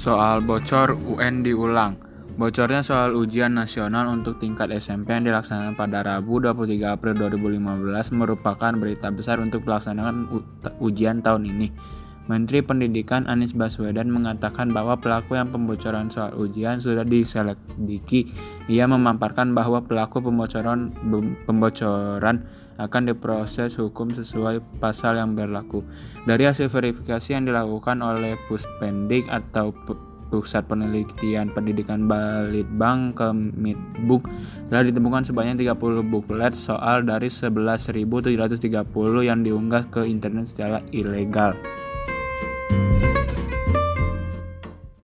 Soal bocor UN diulang. Bocornya soal ujian nasional untuk tingkat SMP yang dilaksanakan pada Rabu 23 April 2015 merupakan berita besar untuk pelaksanaan ujian tahun ini. Menteri Pendidikan Anies Baswedan mengatakan bahwa pelaku yang pembocoran soal ujian sudah diselidiki. Ia memaparkan bahwa pelaku pembocoran pembocoran akan diproses hukum sesuai pasal yang berlaku. Dari hasil verifikasi yang dilakukan oleh Puspendik atau Pusat Penelitian Pendidikan Balitbang Kemdikbud telah ditemukan sebanyak 30 buklet soal dari 11.730 yang diunggah ke internet secara ilegal.